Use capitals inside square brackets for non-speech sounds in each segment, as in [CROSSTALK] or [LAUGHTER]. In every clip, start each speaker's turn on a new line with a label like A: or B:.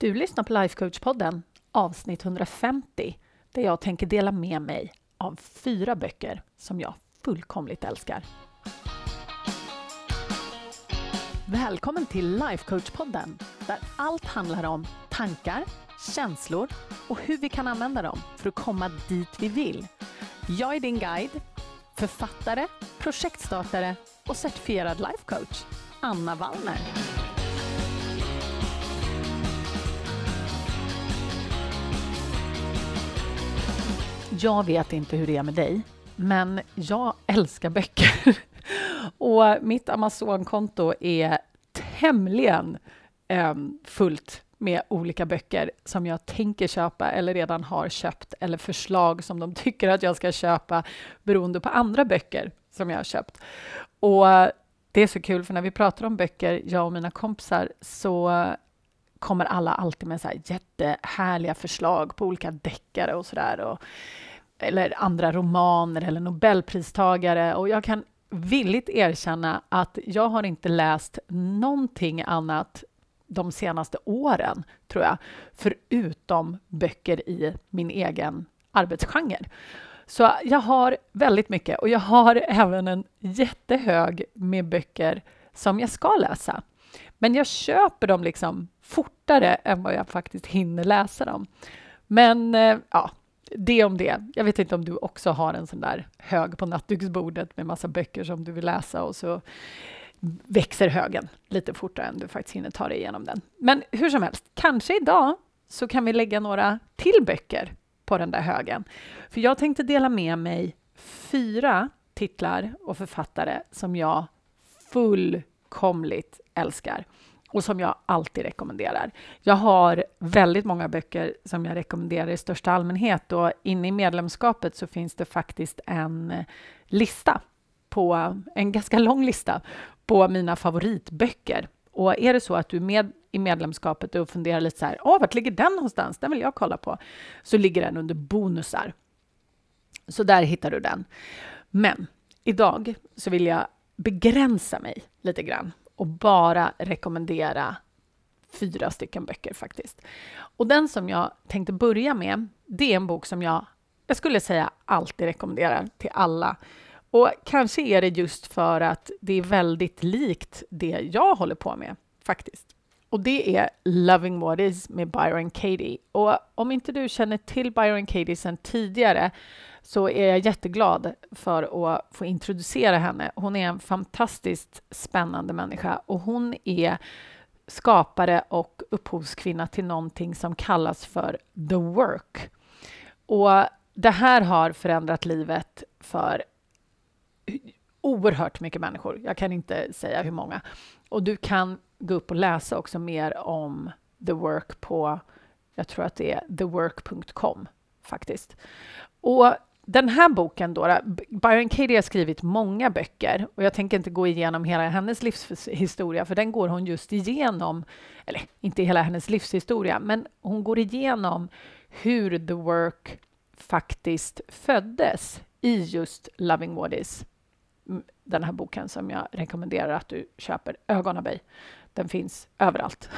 A: Du lyssnar på Lifecoach-podden, avsnitt 150, där jag tänker dela med mig av fyra böcker som jag fullkomligt älskar. Välkommen till Lifecoach-podden, där allt handlar om tankar, känslor och hur vi kan använda dem för att komma dit vi vill. Jag är din guide, författare, projektstartare och certifierad lifecoach, Anna Wallner. Jag vet inte hur det är med dig, men jag älskar böcker. [LAUGHS] Och mitt Amazon-konto är tämligen eh, fullt med olika böcker som jag tänker köpa eller redan har köpt eller förslag som de [LAUGHS] tycker att jag ska köpa beroende på andra böcker som jag har köpt. Och det är så kul, för när vi pratar om böcker, jag och mina kompisar, så kommer alla alltid med så här jättehärliga förslag på olika deckare och sådär. Eller andra romaner eller nobelpristagare. Och jag kan villigt erkänna att jag har inte läst någonting annat de senaste åren, tror jag, förutom böcker i min egen arbetsgenre. Så jag har väldigt mycket och jag har [LAUGHS] även en jättehög med böcker som jag ska läsa. Men jag köper dem liksom fortare än vad jag faktiskt hinner läsa dem. Men eh, ja, det om det. Jag vet inte om du också har en sån där hög på nattduksbordet med massa böcker som du vill läsa och så växer högen lite fortare än du faktiskt hinner ta dig igenom den. Men hur som helst, kanske idag så kan vi lägga några till böcker på den där högen. För jag tänkte dela med mig fyra titlar och författare som jag fullkomligt älskar och som jag alltid rekommenderar. Jag har väldigt många böcker som jag rekommenderar i största allmänhet och inne i medlemskapet så finns det faktiskt en eh, lista på en ganska lång lista på mina favoritböcker. Och är det så att du är med i medlemskapet och funderar lite så här, åh, vart ligger den någonstans? Den vill jag kolla på. Så ligger den under bonusar. Så där hittar du den. Men idag så vill jag begränsa mig lite grann och bara rekommendera fyra stycken böcker faktiskt. Och den som jag tänkte börja med, det är en bok som jag, jag skulle säga alltid rekommenderar till alla. Och kanske är det just för att det är väldigt likt det jag håller på med faktiskt. Och det är Loving What Is med Byron Katie. Och om inte du känner till Byron Katie sedan tidigare så är jag jätteglad för att få introducera henne. Hon är en fantastiskt spännande människa och hon är skapare och upphovskvinna till någonting som kallas för the work. Och det här har förändrat livet för oerhört mycket människor. Jag kan inte säga hur många. Och du kan gå upp och läsa också mer om the work på, jag tror att det är thework.com faktiskt. Och den här boken då, Byron Katie har skrivit många böcker och jag tänker inte gå igenom hela hennes livshistoria, för den går hon just igenom, eller inte hela hennes livshistoria, men hon går igenom hur the work faktiskt föddes i just Loving What Is, den här boken som jag rekommenderar att du köper. Ögon av mig. Den finns överallt.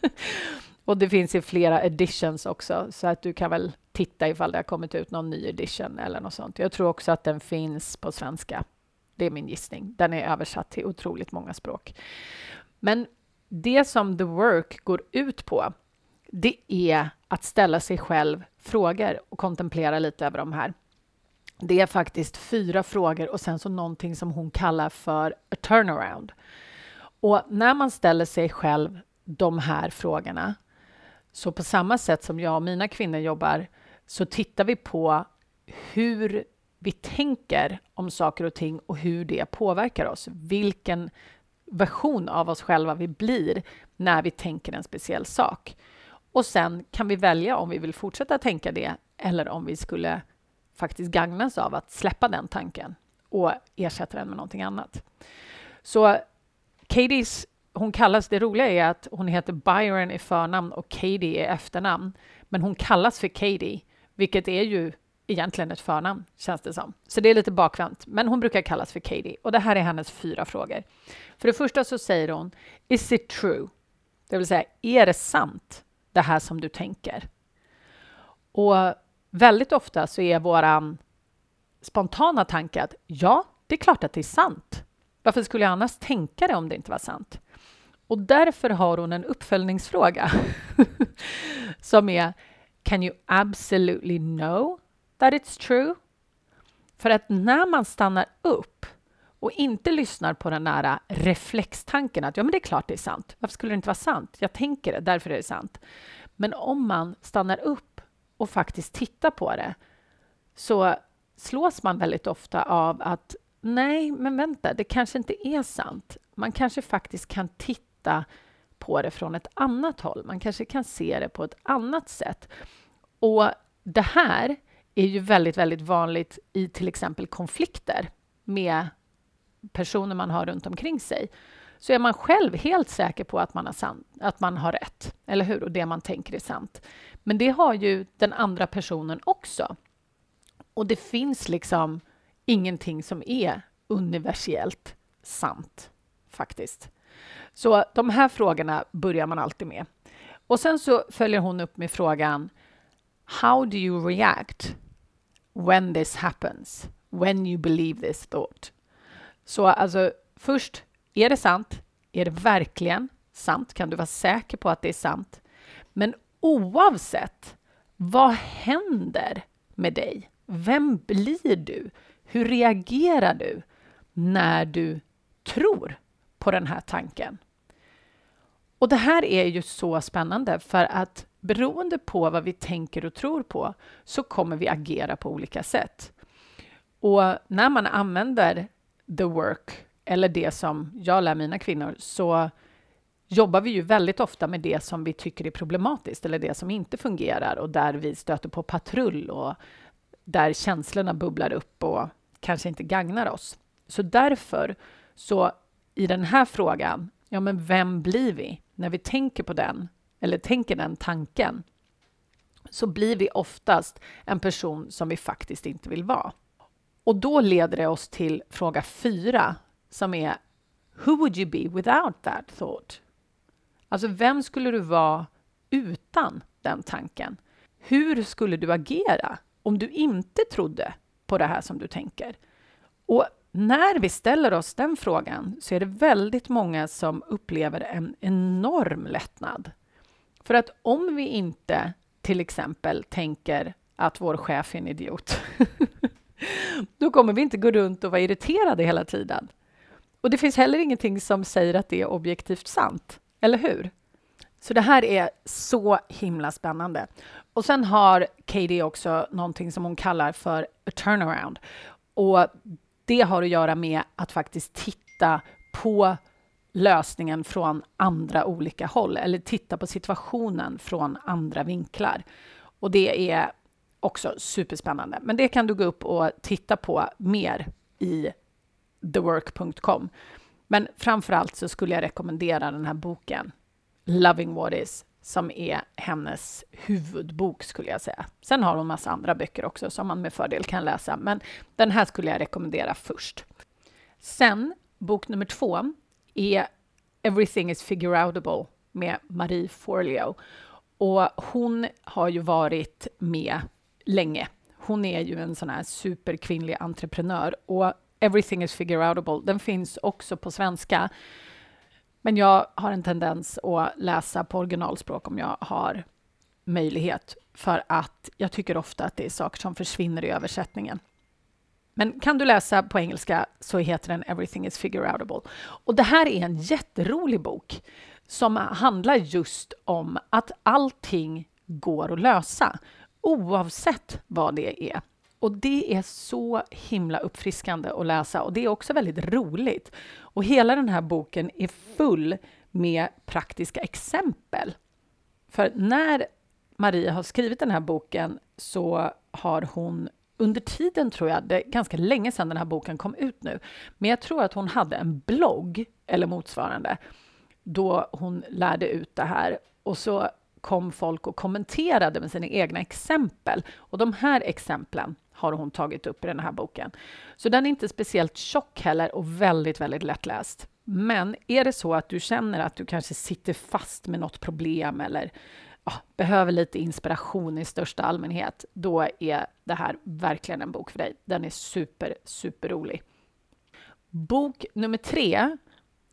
A: [LAUGHS] Och det finns i flera editions också, så att du kan väl titta ifall det har kommit ut någon ny edition eller något sånt. Jag tror också att den finns på svenska. Det är min gissning. Den är översatt till otroligt många språk. Men det som The Work går ut på, det är att ställa sig själv frågor och kontemplera lite över de här. Det är faktiskt fyra frågor och sen så någonting som hon kallar för a turnaround. Och när man ställer sig själv de här frågorna så på samma sätt som jag och mina kvinnor jobbar så tittar vi på hur vi tänker om saker och ting och hur det påverkar oss. Vilken version av oss själva vi blir när vi tänker en speciell sak. Och sen kan vi välja om vi vill fortsätta tänka det eller om vi skulle faktiskt gagnas av att släppa den tanken och ersätta den med någonting annat. Så Katie's hon kallas, det roliga är att hon heter Byron i förnamn och Katie i efternamn. Men hon kallas för Katie, vilket är ju egentligen ett förnamn, känns det som. Så det är lite bakvänt, men hon brukar kallas för Katie. Och det här är hennes fyra frågor. För det första så säger hon, is it true? Det vill säga, är det sant det här som du tänker? Och väldigt ofta så är våran spontana tanke att ja, det är klart att det är sant. Varför skulle jag annars tänka det om det inte var sant? Och därför har hon en uppföljningsfråga [LAUGHS] som är Can you absolutely know that it's true? För att när man stannar upp och inte lyssnar på den där reflextanken att ja, men det är klart det är sant. Varför skulle det inte vara sant? Jag tänker det, därför är det sant. Men om man stannar upp och faktiskt tittar på det så slås man väldigt ofta av att nej, men vänta, det kanske inte är sant. Man kanske faktiskt kan titta på det från ett annat håll. Man kanske kan se det på ett annat sätt. Och det här är ju väldigt, väldigt vanligt i till exempel konflikter med personer man har runt omkring sig. Så är man själv helt säker på att man, har sant, att man har rätt, eller hur? Och det man tänker är sant. Men det har ju den andra personen också. Och det finns liksom ingenting som är universellt sant, faktiskt. Så de här frågorna börjar man alltid med. Och sen så följer hon upp med frågan How do you react when this happens? When you believe this thought? Så alltså, först, är det sant? Är det verkligen sant? Kan du vara säker på att det är sant? Men oavsett, vad händer med dig? Vem blir du? Hur reagerar du när du tror på den här tanken? Och det här är ju så spännande för att beroende på vad vi tänker och tror på så kommer vi agera på olika sätt. Och när man använder the work eller det som jag lär mina kvinnor så jobbar vi ju väldigt ofta med det som vi tycker är problematiskt eller det som inte fungerar och där vi stöter på patrull och där känslorna bubblar upp och kanske inte gagnar oss. Så därför, så i den här frågan, ja men vem blir vi när vi tänker på den eller tänker den tanken? Så blir vi oftast en person som vi faktiskt inte vill vara. Och då leder det oss till fråga fyra som är Who would you be without that thought? Alltså, vem skulle du vara utan den tanken? Hur skulle du agera om du inte trodde på det här som du tänker? Och när vi ställer oss den frågan så är det väldigt många som upplever en enorm lättnad. För att om vi inte till exempel tänker att vår chef är en idiot [LAUGHS] då kommer vi inte gå runt och vara irriterade hela tiden. Och det finns heller ingenting som säger att det är objektivt sant, eller hur? Så det här är så himla spännande. Och sen har Katie också någonting som hon kallar för a turnaround. Och det har att göra med att faktiskt titta på lösningen från andra olika håll eller titta på situationen från andra vinklar. Och det är också superspännande. Men det kan du gå upp och titta på mer i thework.com. Men framför allt så skulle jag rekommendera den här boken Loving What Is som är hennes huvudbok skulle jag säga. Sen har hon massa andra böcker också som man med fördel kan läsa, men den här skulle jag rekommendera först. Sen, bok nummer två är Everything is figure outable med Marie Forleo. Och hon har ju varit med länge. Hon är ju en sån här superkvinnlig entreprenör och Everything is figure outable, den finns också på svenska. Men jag har en tendens att läsa på originalspråk om jag har möjlighet, för att jag tycker ofta att det är saker som försvinner i översättningen. Men kan du läsa på engelska så heter den Everything is figure outable. Och det här är en jätterolig bok som handlar just om att allting går att lösa oavsett vad det är. Och det är så himla uppfriskande att läsa och det är också väldigt roligt. Och hela den här boken är full med praktiska exempel. För när Maria har skrivit den här boken så har hon under tiden, tror jag, det är ganska länge sedan den här boken kom ut nu, men jag tror att hon hade en blogg eller motsvarande då hon lärde ut det här. Och så kom folk och kommenterade med sina egna exempel. Och de här exemplen har hon tagit upp i den här boken. Så den är inte speciellt tjock heller och väldigt, väldigt lättläst. Men är det så att du känner att du kanske sitter fast med något problem eller oh, behöver lite inspiration i största allmänhet, då är det här verkligen en bok för dig. Den är super, super rolig. Bok nummer tre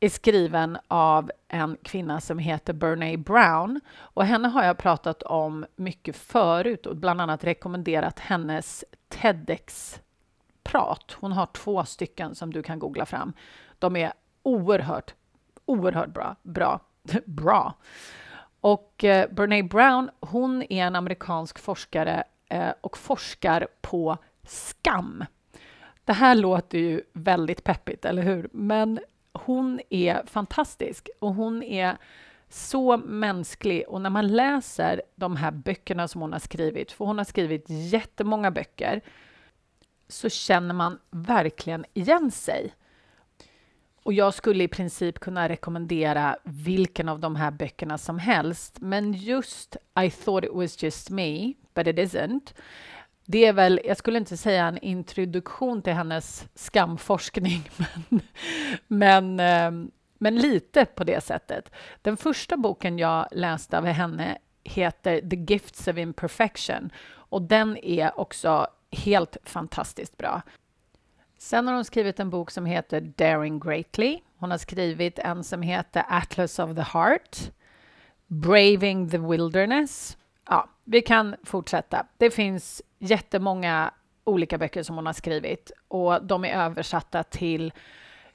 A: är skriven av en kvinna som heter Bernae Brown. Och henne har jag pratat om mycket förut och bland annat rekommenderat hennes TEDx-prat. Hon har två stycken som du kan googla fram. De är oerhört, oerhört bra. Bra. [LAUGHS] bra. Och eh, Brown, hon är en amerikansk forskare eh, och forskar på skam. Det här låter ju väldigt peppigt, eller hur? Men hon är fantastisk och hon är så mänsklig. Och när man läser de här böckerna som hon har skrivit, för hon har skrivit jättemånga böcker, så känner man verkligen igen sig. Och jag skulle i princip kunna rekommendera vilken av de här böckerna som helst, men just I thought it was just me, but it isn't. Det är väl, jag skulle inte säga en introduktion till hennes skamforskning, [LAUGHS] men, men, eh, men lite på det sättet. Den första boken jag läste av henne heter The Gifts of Imperfection och den är också helt fantastiskt bra. Sen har hon skrivit en bok som heter Daring Greatly. Hon har skrivit en som heter Atlas of the Heart, Braving the Wilderness. Ja, vi kan fortsätta. Det finns jättemånga olika böcker som hon har skrivit och de är översatta till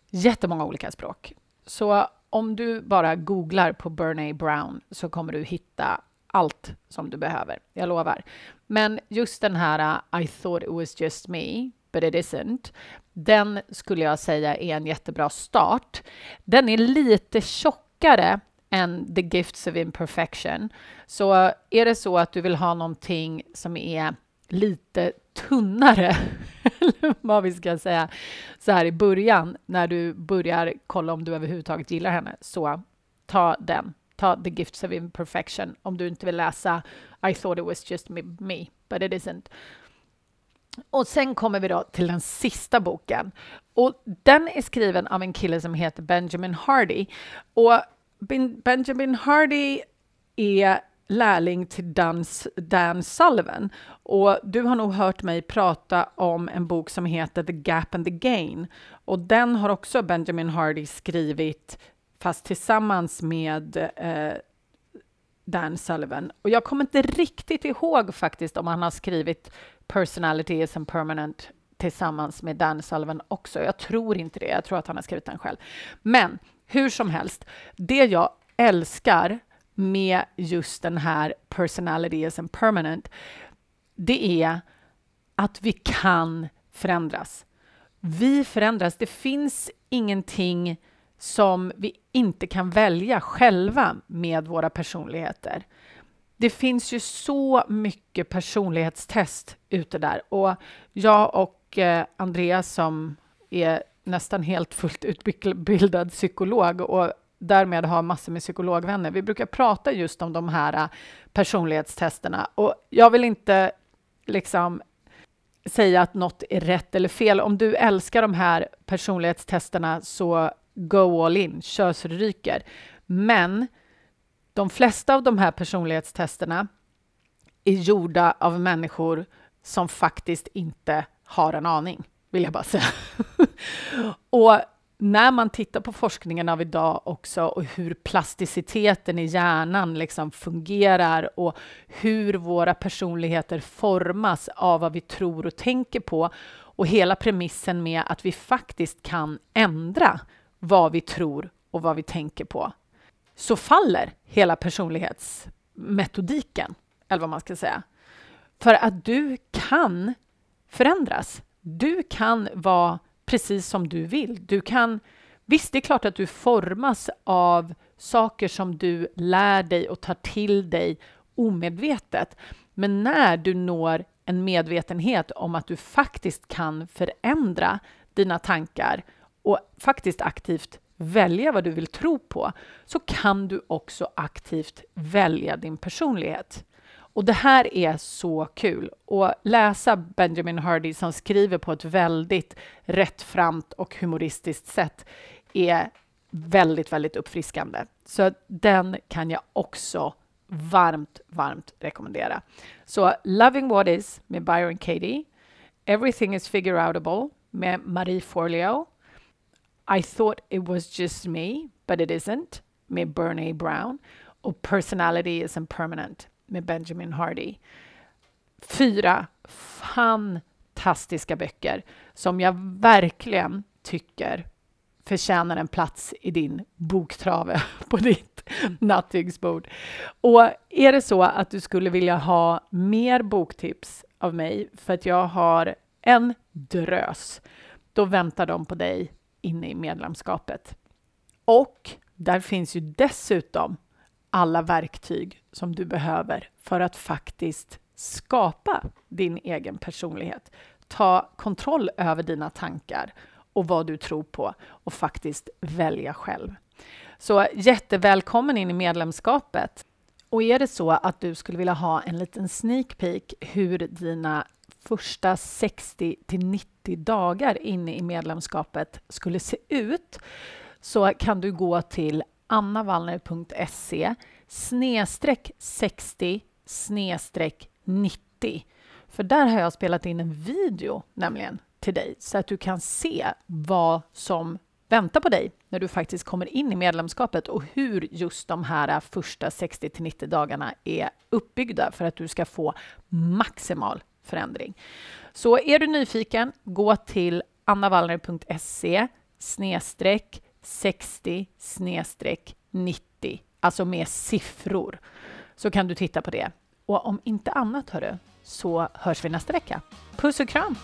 A: jättemånga olika språk. Så om du bara googlar på Bernie Brown så kommer du hitta allt som du behöver. Jag lovar. Men just den här uh, I thought it was just me, but it isn't. Den skulle jag säga är en jättebra start. Den är lite tjockare än The Gifts of Imperfection. Så är det så att du vill ha någonting som är lite tunnare, [LAUGHS] eller vad vi ska säga, så här i början när du börjar kolla om du överhuvudtaget gillar henne, så ta den. Ta The Gifts of Imperfection om du inte vill läsa I thought it was just me, me but it isn't. Och sen kommer vi då till den sista boken. Och den är skriven av en kille som heter Benjamin Hardy. Och ben Benjamin Hardy är lärling till Dan, Dan Sullivan. Och du har nog hört mig prata om en bok som heter The Gap and the Gain. Och den har också Benjamin Hardy skrivit, fast tillsammans med eh, Dan Sullivan. Och jag kommer inte riktigt ihåg faktiskt om han har skrivit Personality is permanent tillsammans med Dan Sullivan också. Jag tror inte det. Jag tror att han har skrivit den själv. Men hur som helst, det jag älskar med just den här personality as permanent, det är att vi kan förändras. Vi förändras. Det finns ingenting som vi inte kan välja själva med våra personligheter. Det finns ju så mycket personlighetstest ute där och jag och eh, Andreas som är nästan helt fullt utbildad psykolog och därmed har massor med psykologvänner. Vi brukar prata just om de här äh, personlighetstesterna och jag vill inte liksom säga att något är rätt eller fel. Om du älskar de här personlighetstesterna så go all in, kör så det ryker. Men de flesta av de här personlighetstesterna är gjorda av människor som faktiskt inte har en aning, vill jag bara säga. [LAUGHS] och när man tittar på forskningen av idag också och hur plasticiteten i hjärnan liksom fungerar och hur våra personligheter formas av vad vi tror och tänker på och hela premissen med att vi faktiskt kan ändra vad vi tror och vad vi tänker på så faller hela personlighetsmetodiken, eller vad man ska säga. För att du kan förändras. Du kan vara precis som du vill. Du kan, visst, det är klart att du formas av saker som du lär dig och tar till dig omedvetet. Men när du når en medvetenhet om att du faktiskt kan förändra dina tankar och faktiskt aktivt välja vad du vill tro på, så kan du också aktivt välja din personlighet. Och det här är så kul. att läsa Benjamin Hardy som skriver på ett väldigt rättframt och humoristiskt sätt är väldigt, väldigt uppfriskande. Så den kan jag också varmt, varmt rekommendera. Så Loving What Is med Byron Katie, Everything is Figure Outable med Marie Forleo, I thought it was just me, but it isn't med Bernie Brown och Personality isn't permanent med Benjamin Hardy. Fyra fantastiska böcker som jag verkligen tycker förtjänar en plats i din boktrave [LAUGHS] på ditt nattduksbord. Och är det så att du skulle vilja ha mer boktips av mig, för att jag har en drös, då väntar de på dig inne i medlemskapet. Och där finns ju dessutom alla verktyg som du behöver för att faktiskt skapa din egen personlighet. Ta kontroll över dina tankar och vad du tror på och faktiskt välja själv. Så jättevälkommen in i medlemskapet. Och är det så att du skulle vilja ha en liten sneak peek hur dina första 60 till 90 dagar inne i medlemskapet skulle se ut så kan du gå till annavallner.se snedstreck 60 snedstreck 90. För där har jag spelat in en video nämligen till dig så att du kan se vad som väntar på dig när du faktiskt kommer in i medlemskapet och hur just de här första 60 till 90 dagarna är uppbyggda för att du ska få maximal förändring. Så är du nyfiken, gå till annavallner.se snedstreck 60 snedstreck 90, alltså med siffror, så kan du titta på det. Och om inte annat, hörru, så hörs vi nästa vecka. Puss och kram!